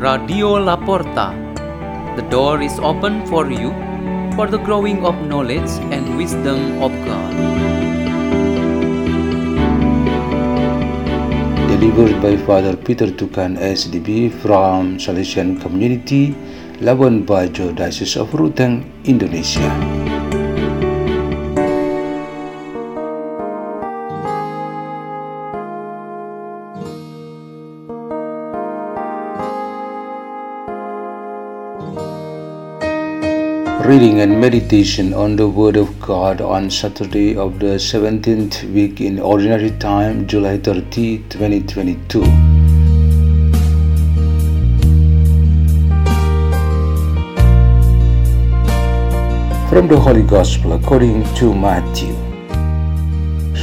Radio Laporta. The door is open for you for the growing of knowledge and wisdom of God. Delivered by Father Peter Tukan SDB from Salesian Community, Labuan Bajo, Diocese of Ruteng, Indonesia. Reading and meditation on the Word of God on Saturday of the 17th week in Ordinary Time, July 30, 2022. From the Holy Gospel according to Matthew.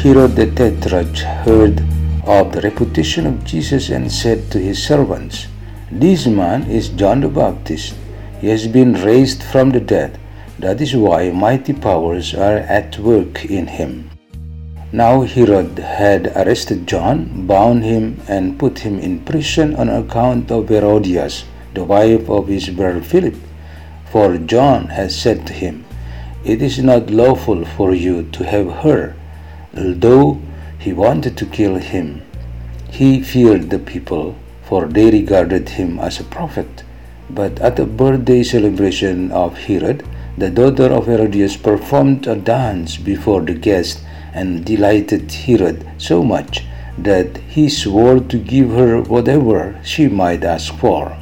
Herod the Tetrarch heard of the reputation of Jesus and said to his servants, This man is John the Baptist. He has been raised from the dead. That is why mighty powers are at work in him. Now Herod had arrested John, bound him, and put him in prison on account of Herodias, the wife of his brother Philip. For John had said to him, It is not lawful for you to have her. Although he wanted to kill him, he feared the people, for they regarded him as a prophet. But at the birthday celebration of Herod, the daughter of Herodias performed a dance before the guests and delighted Herod so much that he swore to give her whatever she might ask for.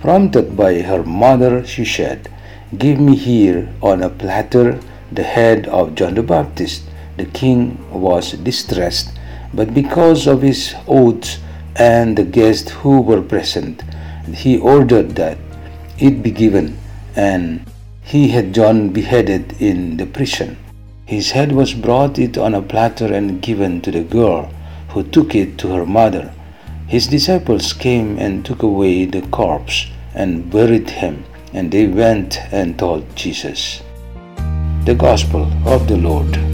Prompted by her mother, she said, Give me here on a platter the head of John the Baptist. The king was distressed, but because of his oaths and the guests who were present, he ordered that it be given, and he had John beheaded in the prison. His head was brought it on a platter and given to the girl, who took it to her mother. His disciples came and took away the corpse and buried him, and they went and told Jesus. The Gospel of the Lord.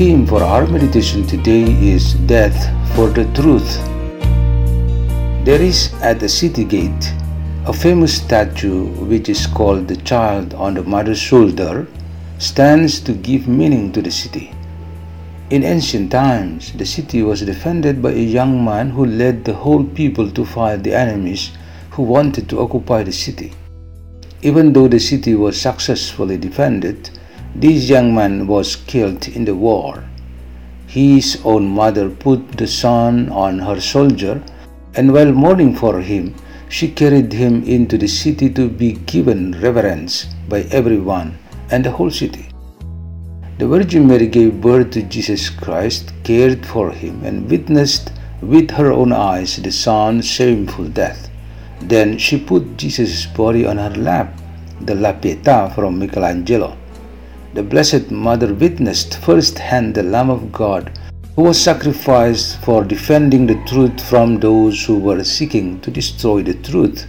Theme for our meditation today is Death for the Truth. There is at the city gate a famous statue which is called the child on the mother's shoulder stands to give meaning to the city. In ancient times, the city was defended by a young man who led the whole people to fight the enemies who wanted to occupy the city. Even though the city was successfully defended, this young man was killed in the war. His own mother put the son on her soldier, and while mourning for him, she carried him into the city to be given reverence by everyone and the whole city. The Virgin Mary gave birth to Jesus Christ, cared for him, and witnessed with her own eyes the son's shameful death. Then she put Jesus' body on her lap, the La Pietà from Michelangelo. The Blessed Mother witnessed firsthand the Lamb of God who was sacrificed for defending the truth from those who were seeking to destroy the truth.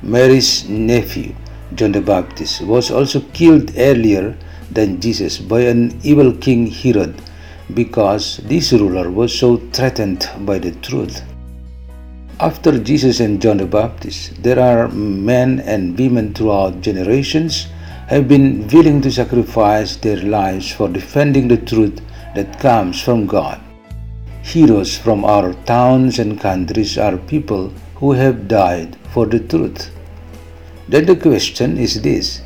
Mary's nephew, John the Baptist, was also killed earlier than Jesus by an evil king Herod because this ruler was so threatened by the truth. After Jesus and John the Baptist, there are men and women throughout generations have been willing to sacrifice their lives for defending the truth that comes from God. Heroes from our towns and countries are people who have died for the truth. Then the question is this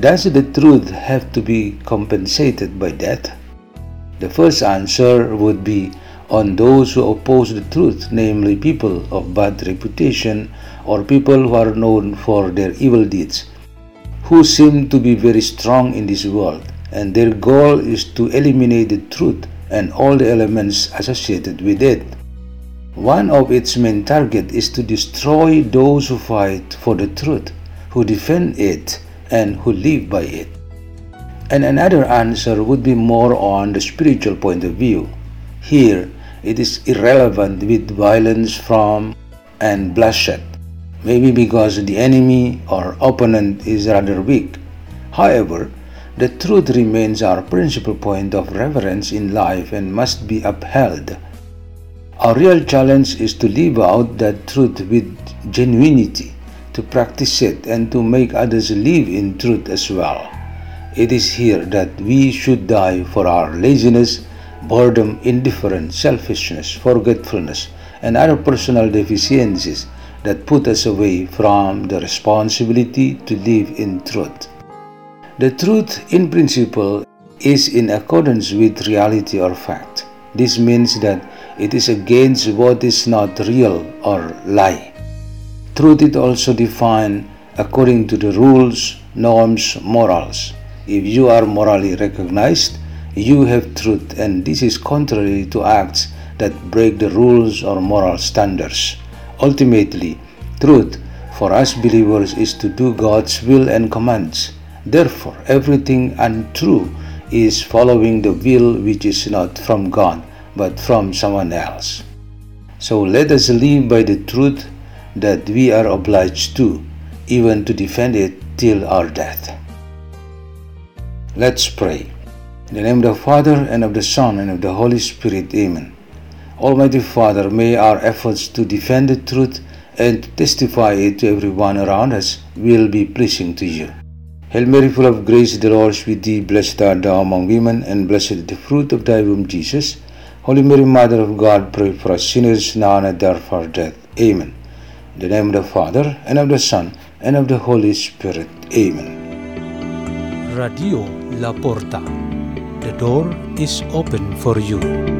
Does the truth have to be compensated by death? The first answer would be on those who oppose the truth, namely people of bad reputation or people who are known for their evil deeds, who seem to be very strong in this world, and their goal is to eliminate the truth and all the elements associated with it. One of its main target is to destroy those who fight for the truth, who defend it, and who live by it. And another answer would be more on the spiritual point of view. Here, it is irrelevant with violence from and bloodshed. Maybe because the enemy or opponent is rather weak. However, the truth remains our principal point of reference in life and must be upheld. Our real challenge is to live out that truth with genuinity, to practice it, and to make others live in truth as well. It is here that we should die for our laziness, boredom, indifference, selfishness, forgetfulness, and other personal deficiencies that put us away from the responsibility to live in truth. The truth, in principle, is in accordance with reality or fact. This means that it is against what is not real or lie. Truth is also defined according to the rules, norms, morals. If you are morally recognized, you have truth, and this is contrary to acts that break the rules or moral standards. Ultimately, truth for us believers is to do God's will and commands. Therefore, everything untrue is following the will which is not from God but from someone else. So let us live by the truth that we are obliged to, even to defend it till our death. Let's pray. In the name of the Father, and of the Son, and of the Holy Spirit, Amen. Almighty Father, may our efforts to defend the truth and testify it to everyone around us will be pleasing to you. Hail Mary, full of grace, the Lord is with thee. Blessed art thou among women, and blessed is the fruit of thy womb, Jesus. Holy Mary, Mother of God, pray for us sinners now and at the hour of our death. Amen. In the name of the Father, and of the Son, and of the Holy Spirit. Amen. Radio La Porta. The door is open for you.